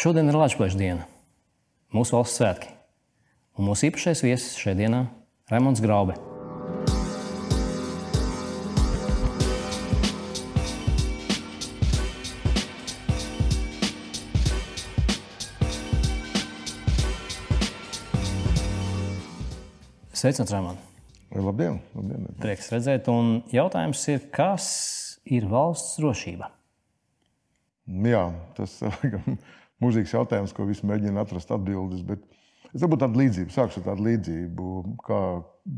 Šodien ir Latvijas diena, mūsu valsts svētki. Un mūsu īpašais viesis šajā dienā Raimons Graube. Sveicināts, Raimond! Labdien! labdien. Prieks redzēt, un jautājums ir, kas ir valsts drošība? Jā, tas ir mūžīgs jautājums, ko visi mēģina atrast atbildes. Bet es varbūt tādu līdzību, sākšu ar tādu līdzību. Kā,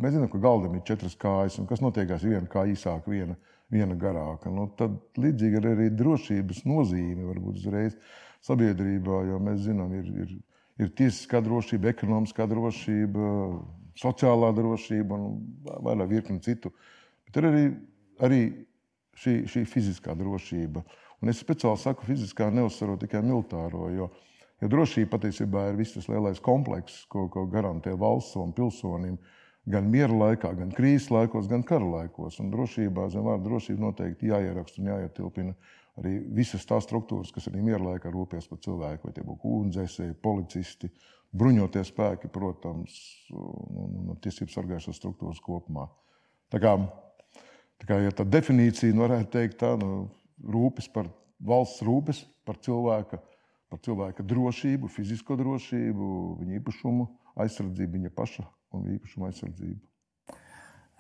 mēs zinām, ka galdam ir četras kājas, un kas notiekās viena kā īsāka, viena, viena garāka. Nu, tad līdzīgi ir arī drošības nozīme varbūt uzreiz sabiedrībā, jo mēs zinām, ir, ir, ir tiesiskā drošība, ekonomiskā drošība, sociālā drošība un vairāk virkni citu. Bet ir arī, arī šī, šī fiziskā drošība. Un es speciāli saku, fiziskā neuzsveru tikai militāro, jo, jo drošība patiesībā ir viss tas lielais komplekss, ko, ko garantē valsts savam pilsonim. Gan miera laikā, gan krīzes laikos, gan kara laikos. Un drošībā, zem vārda drošība noteikti jāieraksta un jāietilpina arī visas tās struktūras, kas arī miera laikā rūpēs par cilvēku, vai tie būtu ūdensdzēsēji, policisti, bruņotie spēki, protams, un, un tiesību sargājušās struktūras kopumā. Tā kā, tā kā ja tā definīcija varētu teikt, tā nu, rūpes par valsts rūpes par cilvēka, par cilvēka drošību, fizisko drošību, viņa īpašumu aizsardzību, viņa paša un īpašuma aizsardzību.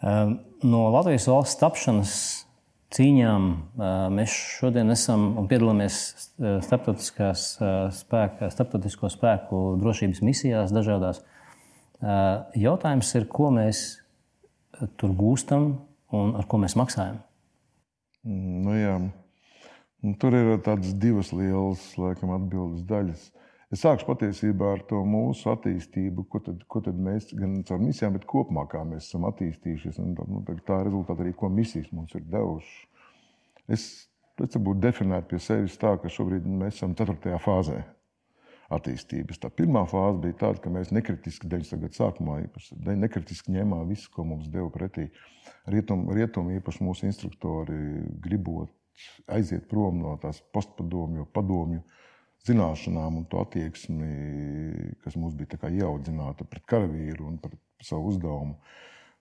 Ehm, no Latvijas valsts tapšanas cīņām ehm, mēs šodien esam un piedalāmies ehm, starptautiskās spēka, starptautisko spēku drošības misijās dažādās. Jautājums ir, ko mēs tur gūstam un ar ko mēs maksājam? Nu, jā. Un tur ir tādas divas lielas laikam, atbildes daļas. Es sākšu patiesībā ar to mūsu attīstību, ko tad, ko tad mēs gan caur misijām, bet kopumā kā mēs esam attīstījušies. Un, nu, tā ir rezultāti arī, ko misijas mums ir devušas. Es, es būtu definēts pie sevis tā, ka šobrīd mēs esam ceturtajā fāzē attīstības. Tā pirmā fāze bija tāda, ka mēs nekritiski 90. gada sākumā īpaši, nekritiski ņēmām visu, ko mums deva pretī. Rietumu rietum, īpaši mūsu instruktori gribot aiziet prom no tās postpadomju, padomju zināšanām un to attieksmi, kas mums bija ieaudzināta pret karavīru un pret savu uzdevumu.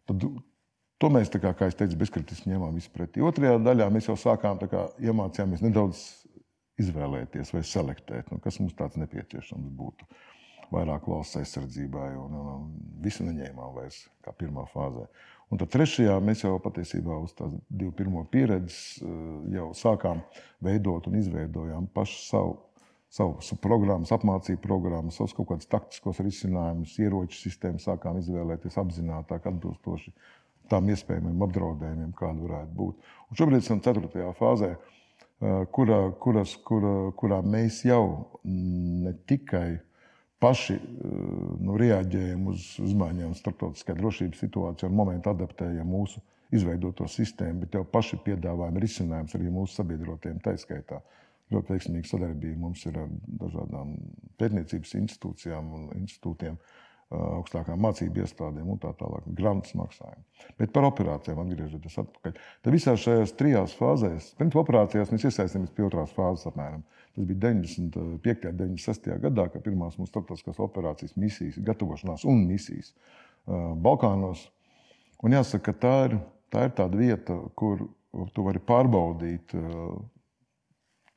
Tad, to mēs, kā, kā es teicu, bezkritiski ņēmām pretī. Otrajā daļā mēs jau sākām kā, iemācījāmies nedaudz izvēlēties vai selektēt, nu, kas mums tāds nepieciešams būtu. Vairāk valsts aizsardzībai, un, un, un visu neņēmām vairs kā pirmā fāzē. Un tad trešajā mēs jau patiesībā uz tās divu pirmo pieredzi eh, jau sākām veidot un izveidojām pašu savu, savu programmas, apmācību programmu, savus kaut kādus taktiskos risinājumus, ieroču sistēmu sākām izvēlēties apzinātāk, atbilstoši tām iespējamiem apdraudējumiem, kāda varētu būt. Un šobrīd esam ceturtajā fāzē, eh, kurā, kuras, kurā, kurā mēs jau ne tikai paši eh, nu, reaģējam uz izmaiņām starptautiskajā drošības situācijā un momentu adaptējam mūsu izveidoto sistēmu, bet jau paši piedāvājam risinājumus arī mūsu sabiedrotiem taiskaitā. Ļoti veiksmīga sadarbība mums ir ar dažādām pētniecības institūcijām un institūtiem, augstākām mācību iestādēm un tā tālāk. Grants maksājumi. Bet par operācijām atgriežoties atpakaļ. Tad visās šajās trijās fāzēs, pirms operācijās mēs iesaistāmies pie otrās fāzes apmēram. Tas bija 95. un 96. gadā, kad pirmās mūsu starptautiskās operācijas, misijas, gatavošanās un misijas Balkānos. Un jāsaka, ka tā ir, tā ir tāda vieta, kur tu vari pārbaudīt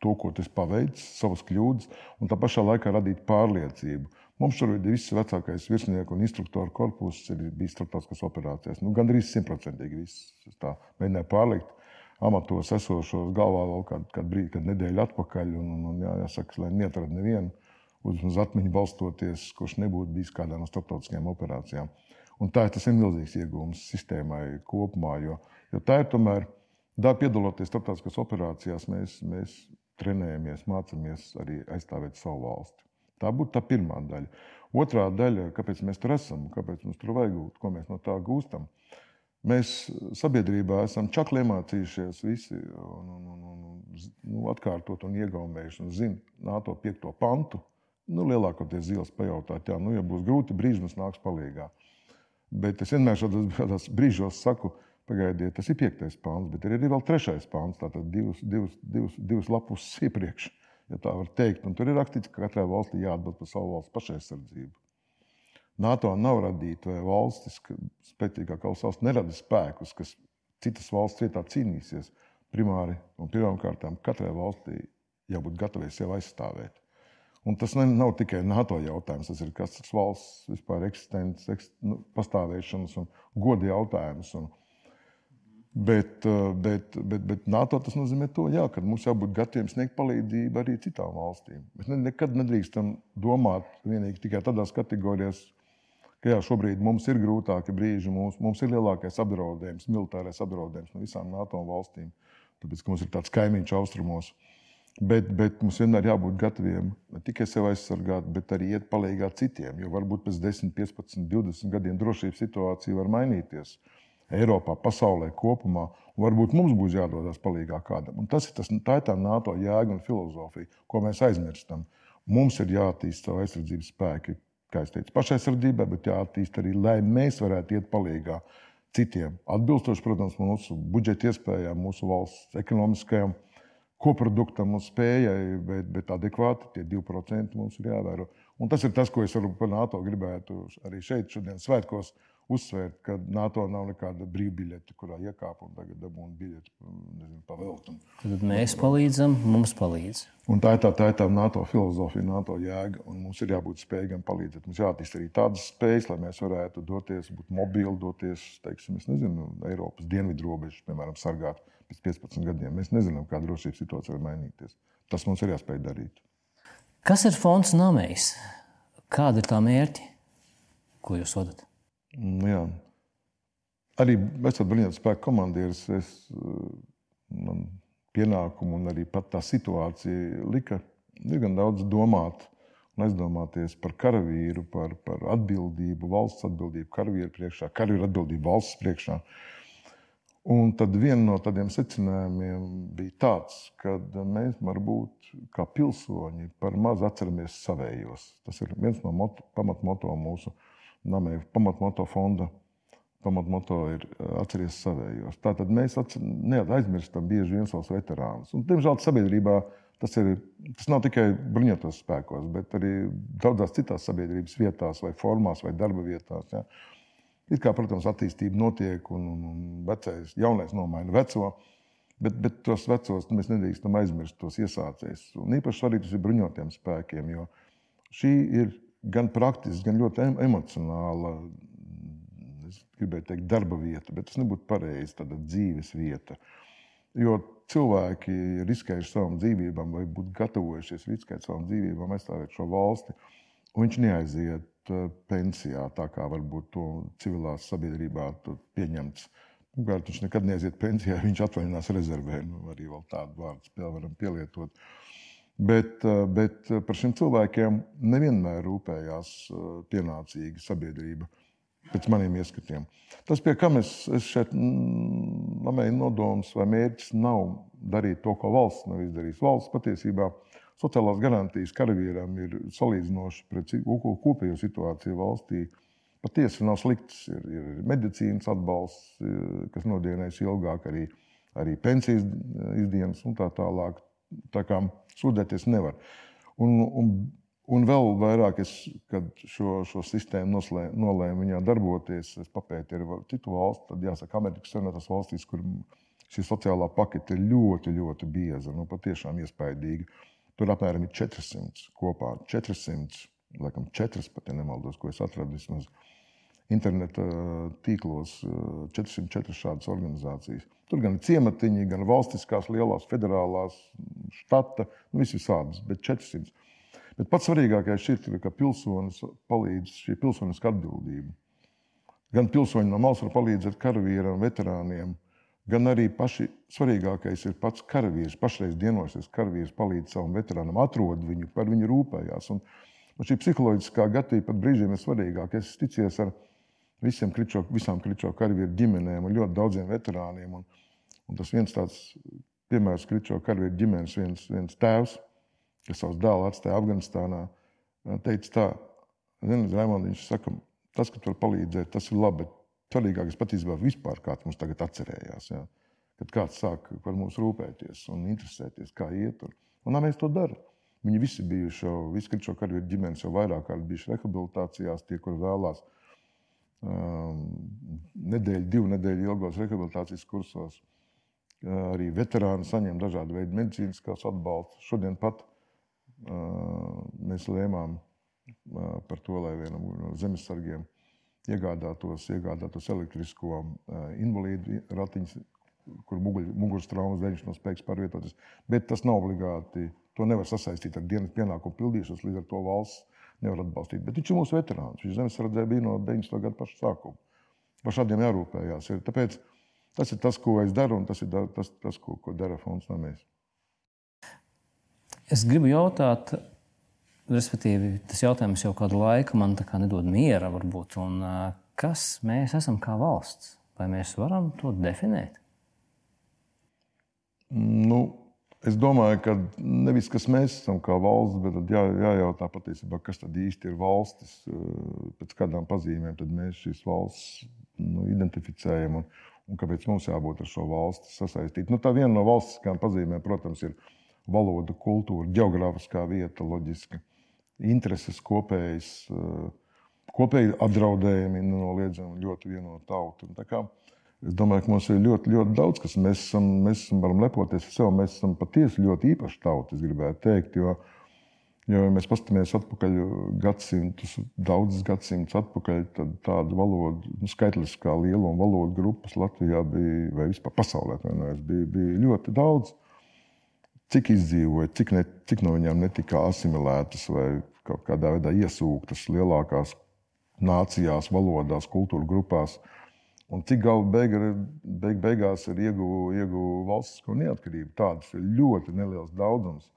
to, ko tas paveicis, savas kļūdas, un tā pašā laikā radīt pārliecību. Mums šobrīd viss vecākais virsnieku un instruktoru korpus, ir bijis starptautiskās operācijās. Nu, Gan arī simtprocentīgi viss tā mēģināja pārliekt amatos esošos galvā vēl kādu, kādu brīdi, kad nedēļa atpakaļ. Un, un, un jā, jāsaka, lai neatrada nevienu uz, atmiņu balstoties, kurš nebūtu bijis kādā no starptautiskajām operācijām. Un tā tas ir milzīgs iegūms sistēmai kopumā, jo, jo tā ir tomēr, tā piedaloties starptautiskās operācijās, mēs, mēs trenējamies, mācāmies arī aizstāvēt savu valsti. Tā būtu tā pirmā daļa. Otrā daļa, kāpēc mēs tur esam, kāpēc mums tur vajag būt, ko mēs no tā gūstam. Uh, Mēs sabiedrībā esam čakli iemācījušies visi un, un, un, un nu, atkārtot un iegaumējuši un zina NATO piekto pantu. Nu, lielākoties zils pajautāt, jā, nu, ja būs grūti brīži, mums nāks palīgā. Bet es vienmēr šādos brīžos saku, pagaidiet, tas ir piektais pāns, bet ir arī vēl trešais pāns, tātad divas, divas, divas, divas lapus iepriekš. ja tā var teikt. Un tur ir rakstīts, ka katrai valstī jāatbild par savu valsts pašaizsardzību. NATO nav radīta vai valstis, ka spēcīgākā valsts nerada spēkus, kas citas valsts vietā cīnīsies. Primāri un pirmkārt, katrai valstī jābūt gatavai sevi aizstāvēt. Un tas ne, nav tikai NATO jautājums, tas ir katras valsts vispār eksistences, ekst, nu, pastāvēšanas un goda jautājums. Un, bet, eh, bet, bet, bet NATO tas nozīmē to, jā, ka mums jābūt gataviem sniegt palīdzību arī citām valstīm. Mēs ne, nekad nedrīkstam domāt tikai tādās kategorijās, ka jā, šobrīd mums ir grūtāki brīži, mums, mums ir lielākais apdraudējums, militārais apdraudējums no visām NATO valstīm, tāpēc mums ir tāds kaimiņš austrumos. Bet, bet mums vienmēr jābūt gataviem ne tikai sevi aizsargāt, bet arī iet palīdzīgā citiem. Jo varbūt pēc 10, 15, 20 gadiem drošības situācija var mainīties. Eiropā, pasaulē kopumā. Varbūt mums būs jādodas palīdzīgā kādam. Un tas ir tas, tā ir tā NATO jēga un filozofija, ko mēs aizmirstam. Mums ir jāattīst savu aizsardzības spēku, kā jau teicu, pašaizsardzībai, bet jāattīst arī, lai mēs varētu iet palīdzīgā citiem. Atbilstoši, protams, mūsu budžeta iespējām, mūsu valsts ekonomiskajām koproduktam un spējai, bet, bet adekvāti tie 2% mums ir jāvēro. Un tas ir tas, ko es varu par NATO gribētu arī šeit, šodien svētkos, uzsvērt, ka NATO nav nekāda brīvbiļete, kurā iekāp un tagad dabūna biļeti nezinu, pa veltu. Tad mēs palīdzam, mums palīdz. Un tā ir tā, tā ir tā NATO filozofija, NATO jēga, un mums ir jābūt spējīgam palīdzēt. Mums jāattīst arī tādas spējas, lai mēs varētu doties, būt mobili, doties, teiksim, nezinu, Eiropas dienvidu robežu, piemēram, sargāt pēc 15 gadiem. Mēs nezinām, kā drošības situācija var mainīties. Tas mums ir jāspēj darīt. Kas ir fonds Namējs? Kāda ir tā mērķi, ko jūs vadat? Nu, jā. Arī esot bruņotu spēku komandieris, es man pienākumu un arī pat tā situācija lika diezgan daudz domāt un aizdomāties par karavīru, par, par atbildību, valsts atbildību karavīru priekšā, karavīru atbildību valsts priekšā. Un tad viena no tādiem secinājumiem bija tāds, ka mēs varbūt kā pilsoņi par maz atceramies savējos. Tas ir viens no moto, pamatmoto mūsu namē, pamatmoto fonda. Pamatmoto ir atcerieties savējos. Tātad mēs neaizmirstam bieži vien savus veterānus. Un, diemžēl sabiedrībā tas, ir, tas nav tikai bruņotos spēkos, bet arī daudzās citās sabiedrības vietās, vai formās, vai darba vietās. Ja. It kā, protams, attīstība notiek, un, un, un vecais, jaunais nomaina veco, bet, bet tos vecos mēs nedrīkstam aizmirst, tos iesācējus. Un īpaši svarīgi tas ir bruņotiem spēkiem, jo šī ir gan praktiski, gan ļoti emocionāla, es gribēju teikt, darba vieta, bet tas nebūtu pareizi, tāda dzīves vieta. Jo cilvēki ir riskējuši savām dzīvībām, vai būtu gatavojušies riskēt savām dzīvībām, aizstāvēt šo valsti, viņš neaiziet Eh, pensijā, tā kā varbūt to civilā sabiedrībā pieņemts. Pirmkārt, viņš nekad neiesiet pensijā, viņš atvaļinās rezervē. Nu, arī tādu vārdu varam pielietot. Bet, eh, bet par šiem cilvēkiem nevienmēr rūpējās eh, pienācīga sabiedrība, pēc maniem ieskatiem. Tas, pie kā es, es šeit domāju, nodoms vai mērķis nav darīt to, ko valsts nav izdarījusi. Valsts patiesībā sociālās garantijas karavīram ir salīdzinoši pret kopējo situāciju valstī. Patiesi nav slikts. Ir, ir medicīnas atbalsts, kas nodienēs ilgāk, arī, arī pensijas izdienas un tā tālāk. Tā kā sūdzēties nevar. Un, un, un vēl vairāk, es, kad šo, šo sistēmu noslē, nolēmu viņā darboties, es papētīju arī citu valstu, tad jāsaka, Amerikas Savienotās valstīs, kur šī sociālā pakete ir ļoti, ļoti bieza, nu, patiešām iespaidīga. Tur apmēram ir 400 kopā. 400, laikam 4 pat, ja nemaldos, ko es atradu vismaz interneta tīklos. 404 šādas organizācijas. Tur gan ir ciematiņi, gan valstiskās, lielās, federālās, štata, nu, visi visādas, bet 400. Bet pats svarīgākais šeit ir, ka pilsonis palīdz šī pilsoniskā atbildība. Gan pilsoņi no malas var palīdzēt karavīram, veterāniem, gan arī paši svarīgākais ir pats karavīrs. Pašreiz dienošais karavīrs palīdz savam veterānam, atrod viņu, par viņu rūpējās. Un, un šī psiholoģiskā gatavība pat brīžiem ir svarīgāka. Es ticies ar visiem kričo, visām kričo karavīru ģimenēm un ļoti daudziem veterāniem. Un, un tas viens tāds piemērs kričo karavīru ģimenes viens, viens tēvs, kas savus dēlu atstāja Afganistānā, teica tā, Ziniet, Raimonds, viņš saka, tas, ka tu vari palīdzēt, tas ir labi, bet svarīgākais patiesībā vispār kāds mums tagad atcerējās. Ja? Kad kāds sāk par mums rūpēties un interesēties, kā iet. Un, un mēs to darām. Viņi visi bijuši visi kritušo karavīru ģimenes jau vairāk kārt bijuši rehabilitācijās, tie, kur vēlās um, nedēļu, divu nedēļu ilgos rehabilitācijas kursos. Arī veterāni saņem dažādu veidu medicīniskās atbalstus. Šodien pat mēs lēmām par to, lai vienam no zemesargiem iegādātos, iegādātos elektrisko invalīdu ratiņu, kur muguras traumas dēļ viņš nav spējīgs pārvietoties. Bet tas nav obligāti. To nevar sasaistīt ar dienas pienākumu pildīšanos, līdz ar to valsts nevar atbalstīt. Bet viņš ir mūsu veterāns. Viņš zemesardzē bija no 90. gada paša sākuma. Par šādiem jārūpējās. Ir. Tāpēc tas ir tas, ko es daru, un tas ir tas, tas ko, ko dara fonds no mēs. Es gribu jautāt, respektīvi, tas jautājums jau kādu laiku man nedod miera. Varbūt, un, kas mēs esam kā valsts? Vai mēs varam to definēt? Nu, es domāju, ka nevis kas mēs esam kā valsts, bet jā, jājautā patiesībā, kas tad īsti ir valstis, pēc kādām pazīmēm mēs šīs valsts nu, identificējam un, un kāpēc mums jābūt ar šo valsti sasaistīti. Nu, tā viena no valstiskām pazīmēm, protams, ir valoda, kultūra, geogrāfiskā vieta, loģiski, intereses kopējas, kopēji apdraudējumi, nenoliedzami ļoti vienota tauta. Es domāju, ka mums ir ļoti, ļoti daudz, kas mēs esam, mēs esam, varam lepoties ar sevi. Mēs esam patiesi ļoti īpaši tauta, es gribētu teikt. Jo, jo ja mēs paskatāmies atpakaļ gadsimtus, daudzus gadsimtus atpakaļ, tad tāda valoda, nu, skaitliskā lieluma valodu grupas Latvijā bija, vai vispār pasaulē, bija, bija ļoti daudz. Cik izdzīvoja, cik, ne, cik no viņām netika asimilētas vai kaut kādā veidā iesūktas lielākās nācijās, valodās, kultūra grupās. Uh, Un cik galu beiga, beig, beigās ir ieguva ieguv valstisko neatkarību. Tādas ir ļoti neliels daudzums.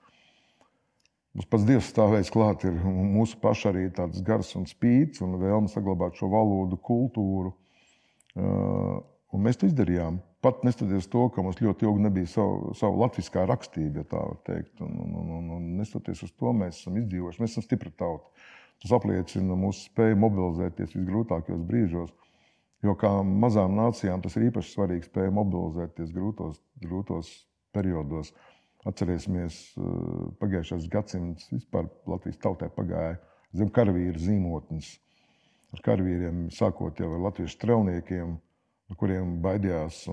Mums pats Dievs stāvēs klāt, ir mūsu paša arī tāds gars un spīts un vēlme saglabāt šo valodu, kultūru. Un mēs to izdarījām. Pat neskatoties to, ka mums ļoti ilgi nebija savu, savu latviešu rakstību, ja tā var teikt. Un, un, un, un neskatoties uz to, mēs esam izdzīvojuši. Mēs esam stipra tauta. Tas apliecina mūsu spēju mobilizēties visgrūtākajos brīžos. Jo kā mazām nācijām tas ir īpaši svarīgi spēja mobilizēties grūtos, grūtos periodos. Atcerēsimies, eh, pagājušais gadsimts vispār Latvijas tautai pagāja zem karavīru zīmotnes. Ar karavīriem sākot jau ar latviešu strelniekiem, no kuriem baidījās.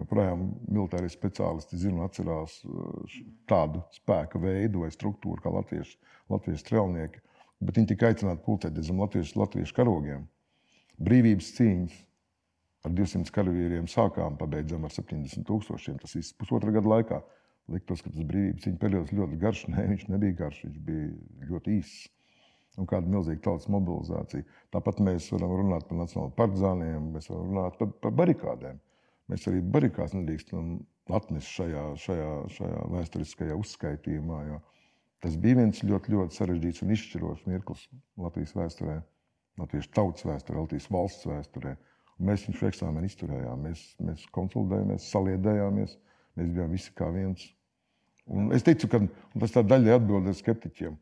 Joprojām militārie speciālisti zina atcerās eh, tādu spēka veidu vai struktūru kā latviešu, latviešu strelnieki. Bet viņi tika aicināti pulcēties zem latviešu, latviešu karogiem brīvības cīņas. Ar 200 karavīriem sākām, pabeidzām ar 70 tūkstošiem. Tas viss pusotra gada laikā. Liktos, ka tas brīvības cīņa periods ļoti garš. Nē, viņš nebija garš, viņš bija ļoti īss. Un kāda milzīga tautas mobilizācija. Tāpat mēs varam runāt par nacionālajiem partizāniem, mēs varam runāt par, par barikādēm. Mēs arī barikās nedrīkstam atnest šajā, šajā, šajā vēsturiskajā uzskaitījumā. Tas bija viens ļoti, ļoti sarežģīts un izšķirošs mirklis Latvijas vēsturē latviešu tautas vēsturē, Latvijas valsts vēsturē. Un mēs viņu eksāmenu izturējām. Mēs, mēs konsolidējāmies, saliedējāmies, mēs bijām visi kā viens. Un es ticu, ka tas tā daļai atbildēs skeptiķiem.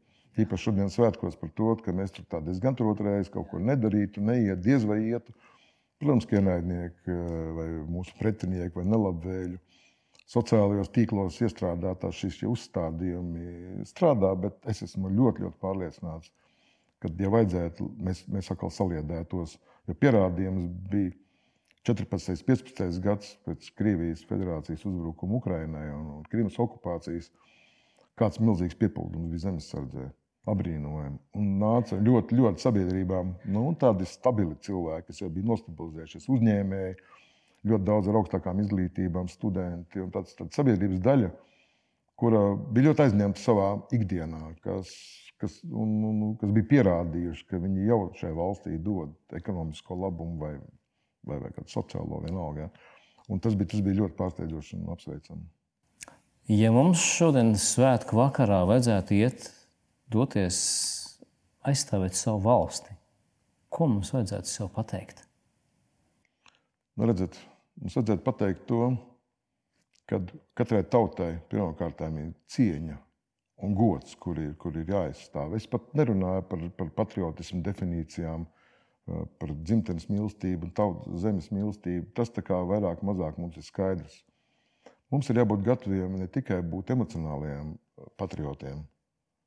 Īpaši šodienas svētkos par to, ka mēs tur diezgan turēs kaut ko nedarītu, neiet, diez vai ietu. Protams, ka ienaidnieki vai mūsu pretinieki vai nelabvēļi sociālajos tīklos iestrādātās šīs uzstādījumi strādā, bet es esmu ļoti, ļoti pārliecināts, kad, ja vajadzētu, mēs, mēs atkal saliedētos. Jo pierādījums bija 14. un 15. gads pēc Krievijas federācijas uzbrukuma Ukrainai un, un Krimas okupācijas. Kāds milzīgs piepildījums bija zemesardzē. Abrīnojami. Un nāca ļoti, ļoti sabiedrībām nu, tādi stabili cilvēki, kas jau bija nostabilizējušies, uzņēmēji, ļoti daudz ar augstākām izglītībām, studenti un tāds, tāds sabiedrības daļa, kura bija ļoti aizņemta savā ikdienā, kas kas, un, un, kas bija pierādījuši, ka viņi jau šai valstī dod ekonomisko labumu vai, vai, vai kādu sociālo vienalga. Un tas bija, tas bija ļoti pārsteidzoši un apsveicami. Ja mums šodien svētku vakarā vajadzētu iet, doties aizstāvēt savu valsti, ko mums vajadzētu sev pateikt? Nu, redzat, mums vajadzētu pateikt to, ka katrai tautai pirmkārt ir cieņa un gods, kur ir, kur ir jāizstāv. Es pat nerunāju par, par patriotismu definīcijām, eh, par dzimtenes mīlestību tautas zemes mīlestību. Tas tā kā vairāk mazāk mums ir skaidrs. Mums ir jābūt gataviem ne tikai būt emocionāliem eh, patriotiem,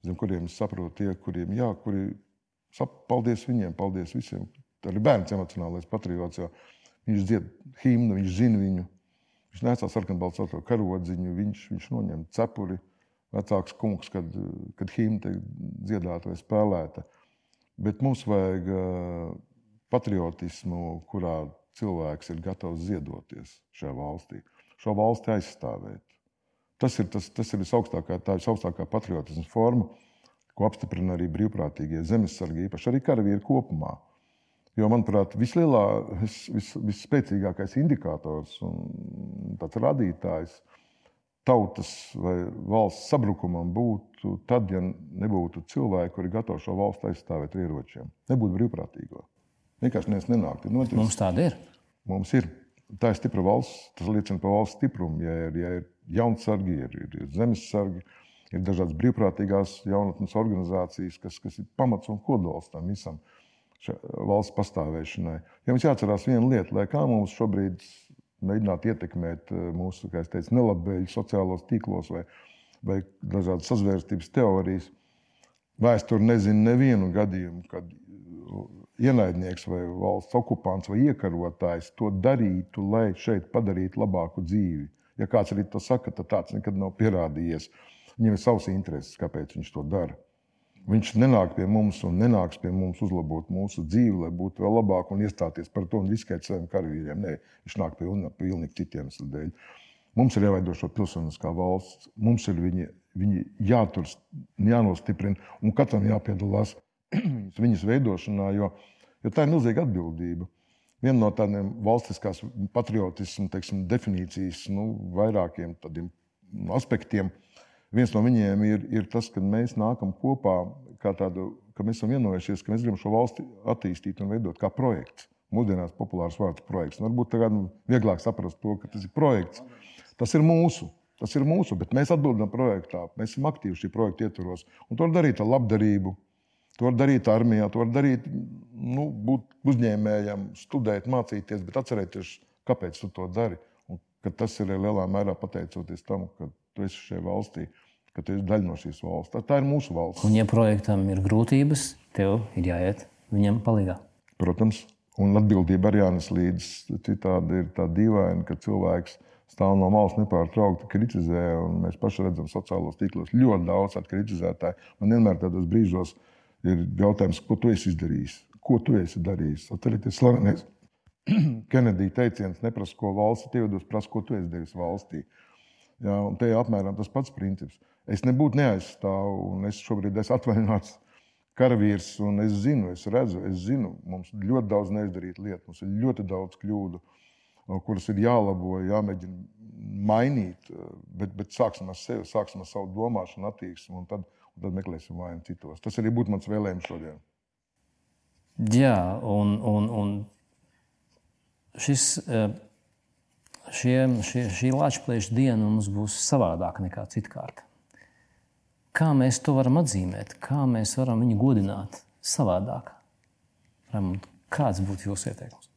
zem kuriem es saprotu, tie, kuriem jā, kuri sap, paldies viņiem, paldies visiem. Tā ir bērns emocionālais patriots, jo viņš dzied himnu, viņš zina viņu. Viņš nesā sarkanbaltu karodziņu, viņš, viņš noņem cepuri. Vecāks kungs, kad, kad himna tiek dziedāta vai spēlēta. Bet mums vajag patriotismu, kurā cilvēks ir gatavs ziedoties šajā valstī, šo valsti aizstāvēt. Tas ir, tas, tas ir visaugstākā, tā visaugstākā patriotisma forma, ko apstiprina arī brīvprātīgie zemesargi, īpaši arī karavīri kopumā. Jo, manuprāt, vislielā, vis, vis, visspēcīgākais indikators un tāds rādītājs tautas vai valsts sabrukumam būtu tad, ja nebūtu cilvēki, kuri gatavi šo valstu aizstāvēt ar ieročiem. Nebūtu brīvprātīgo. Vienkārši neviens nenāk. Notiks. Mums tāda ir. Mums ir. Tā ir stipra valsts. Tas liecina par valsts stiprumu. Ja ir, ja ir jaunsargi, ir, ir, ir zemesargi, ir dažādas brīvprātīgās jaunatnes organizācijas, kas, kas ir pamats un kodols tam visam valsts pastāvēšanai. Ja mums jāatcerās viena lieta, lai kā mums šobrīd mēģināt ietekmēt eh, mūsu teicu, nelabvēlīgus sociālos tīklos vai, vai dažādas sazvērstības teorijas, vēsture nezina nevienu gadījumu, kad ienaidnieks vai valsts okupants vai iekarotājs to darītu, lai šeit padarītu labāku dzīvi. Ja kāds arī to saka, tad tāds nekad nav pierādījies. Viņam ir savs intereses, kāpēc viņš to dara. Viņš nenāk pie mums un nenāks pie mums uzlabot mūsu dzīvi, lai būtu vēl labāk un iestāties par to un riskēt saviem karavīriem. Nē, viņš nāk pilnīgi, pilnīgi citiem dēļ. Mums ir jāveido šo pilsoniskā valsts, mums ir viņi, viņi jātur, jānostiprina un katram jāpiedalās viņas veidošanā, jo, jo tā ir milzīga atbildība. Viena no tādiem valstiskās patriotismu teiksim, definīcijas nu, vairākiem aspektiem ir Viens no viņiem ir, ir tas, ka mēs nākam kopā, tādu, ka mēs esam vienojušies, ka mēs gribam šo valsti attīstīt un veidot kā projekts. Mūsdienās populārs vārds projekts. Un varbūt tagad vieglāk saprast to, ka tas ir projekts. Tas ir mūsu. Tas ir mūsu, bet mēs atbildam projektā. Mēs esam aktīvi šī projekta ietvaros. Un to var darīt ar labdarību, to var darīt armijā, to var darīt, nu, būt uzņēmējam, studēt, mācīties, bet atcerēties, kāpēc tu to dari. Un tas ir lielā mērā pateicoties tam, ka tu esi šajā valstī ka tu esi daļa no šīs valsts. Tā, tā ir mūsu valsts. Un, ja projektam ir grūtības, tev ir jāiet viņam palīdzīgā. Protams, un atbildība arī jānes līdzi. Citādi ir tā dīvaini, ka cilvēks stāv no malas nepārtraukti kritizē, un mēs paši redzam sociālos tīklos ļoti daudz kritizētāju. Man vienmēr tādos brīžos ir jautājums, ko tu esi izdarījis, ko tu esi darījis. Atcerieties, slavenais Kenedija teiciens, neprasa, ko valsts iedos, prasa, ko tu esi darījis valstī. Jā, un te ir apmēram tas pats princips. Es nebūtu neaizstāvu, un es šobrīd esmu atvaļināts karavīrs, un es zinu, es redzu, es zinu, mums ir ļoti daudz neizdarītu lietu, mums ir ļoti daudz kļūdu, kuras ir jālabo, jāmēģina mainīt. Bet, bet sāksim ar sevi, sāksim ar savu domāšanu, attieksmi, un tad, un tad meklēsim vainu citos. Tas arī būtu mans vēlējums šodien. Jā, un, un, un šis. Uh šie, šie, šī Latvijas diena mums būs savādāka nekā citkārt. Kā mēs to varam atzīmēt, kā mēs varam viņu godināt savādāk? Ramund, kāds būtu jūsu ieteikums?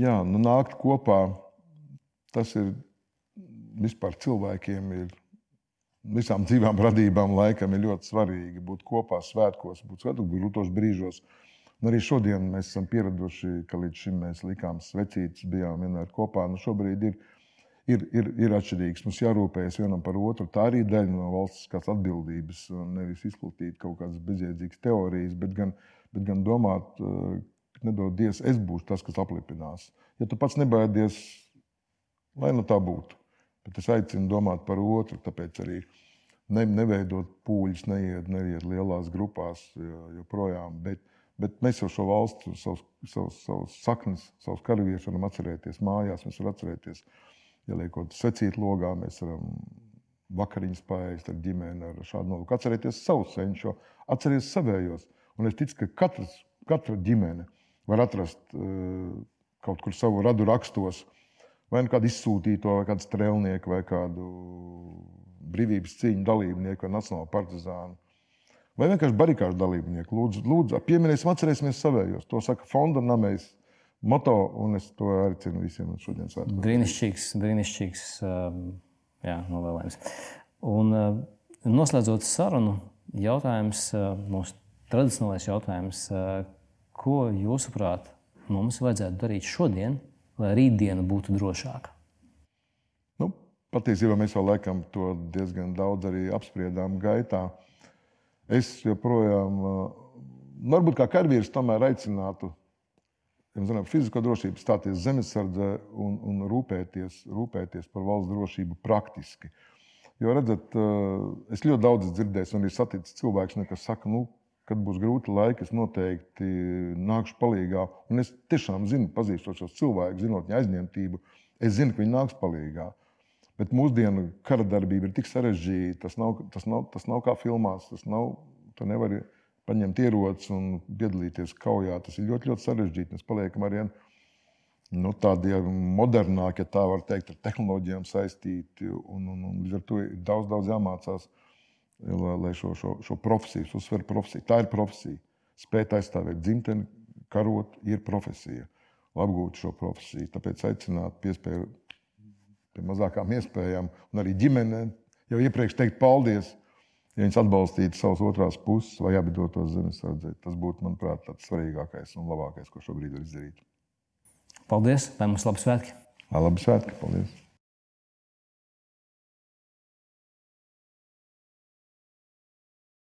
Jā, nu nākt kopā. Tas ir vispār cilvēkiem, ir visām dzīvām radībām, laikam ir ļoti svarīgi būt kopā svētkos, būt svētkos, grūtos brīžos. Uh, nu, arī šodien mēs esam pieraduši, ka līdz šim mēs likām svecītas, bijām vienmēr kopā. Nu, šobrīd ir, ir, ir, ir atšķirīgs. Mums jārūpējas vienam par otru. Tā arī daļa no valsts atbildības. Nevis izplatīt kaut kādas bezjēdzīgas teorijas, bet gan, bet gan domāt, ka nedodies, es būšu tas, kas aplipinās. Ja tu pats nebaidies, lai nu tā būtu. Bet es aicinu domāt par otru, tāpēc arī ne, neveidot pūļus, neiet, neiet lielās grupās joprojām. Bet Bet mēs jau šo valstu, savus, savus, savus saknes, savus karavīrus varam atcerēties mājās. Mēs varam atcerēties, ja liekot secīt logā, mēs varam vakariņas paēst ar ģimeni, ar šādu nolūku. Atcerieties savus senčus, atcerieties savējos. Un es ticu, ka katrs, katra ģimene var atrast uh, kaut kur savu radu rakstos, vai nu kādu izsūtīto, vai kādu strēlnieku, vai kādu brīvības cīņu dalībnieku, vai nacionālu partizānu vai vienkārši barikāžu dalībnieki. Lūdzu, lūdzu pieminēsim, atcerēsimies savējos. To saka fonda namējs. Moto, un es to aicinu visiem šodien svētkos. Brīnišķīgs, brīnišķīgs um, novēlējums. Un uh, noslēdzot sarunu, jautājums, mūsu tradicionālais jautājums, ko jūsuprāt mums vajadzētu darīt šodien, lai rītdiena būtu drošāka? Nu, patiesībā mēs vēl laikam to diezgan daudz arī apspriedām gaitā. Es joprojām, nu, varbūt kā karavīrs, tomēr aicinātu zinām, fizisko drošību, stāties zemesardze un, un rūpēties, rūpēties par valsts drošību praktiski. Jo, redzat, es ļoti daudz dzirdēju, un ir saticis cilvēks, kas saka, nu, kad būs grūti laiki, es noteikti nākšu palīdzīgā. Un es tiešām zinu, pazīstot šos cilvēkus, zinot viņa aizņemtību, es zinu, ka viņi nāks palīdzīgā. Bet mūsdienu kara darbība ir tik sarežģīta, tas nav, tas nav, tas nav kā filmās. Tas nav, tu nevari paņemt ieroci un piedalīties kaujā. Tas ir ļoti, ļoti sarežģīti. Mēs paliekam arī nu, tādi modernāki, ja tā var teikt, ar tehnoloģijām saistīti. Un, un, un līdz ar to ir daudz, daudz jāmācās lai šo, šo, šo profesiju, uzsver profesiju. Tā ir profesija. Spēt aizstāvēt dzimteni, karot, ir profesija. Apgūt šo profesiju. Tāpēc aicināt piespēju pie mazākām iespējām, un arī ģimenēm jau iepriekš teikt paldies, ja viņas atbalstītu savas otrās puses vai abi dotos zemesardzē. Tas būtu, manuprāt, tas svarīgākais un labākais, ko šobrīd var izdarīt. Paldies! Lai mums labi svētki! Labi svētki! Paldies!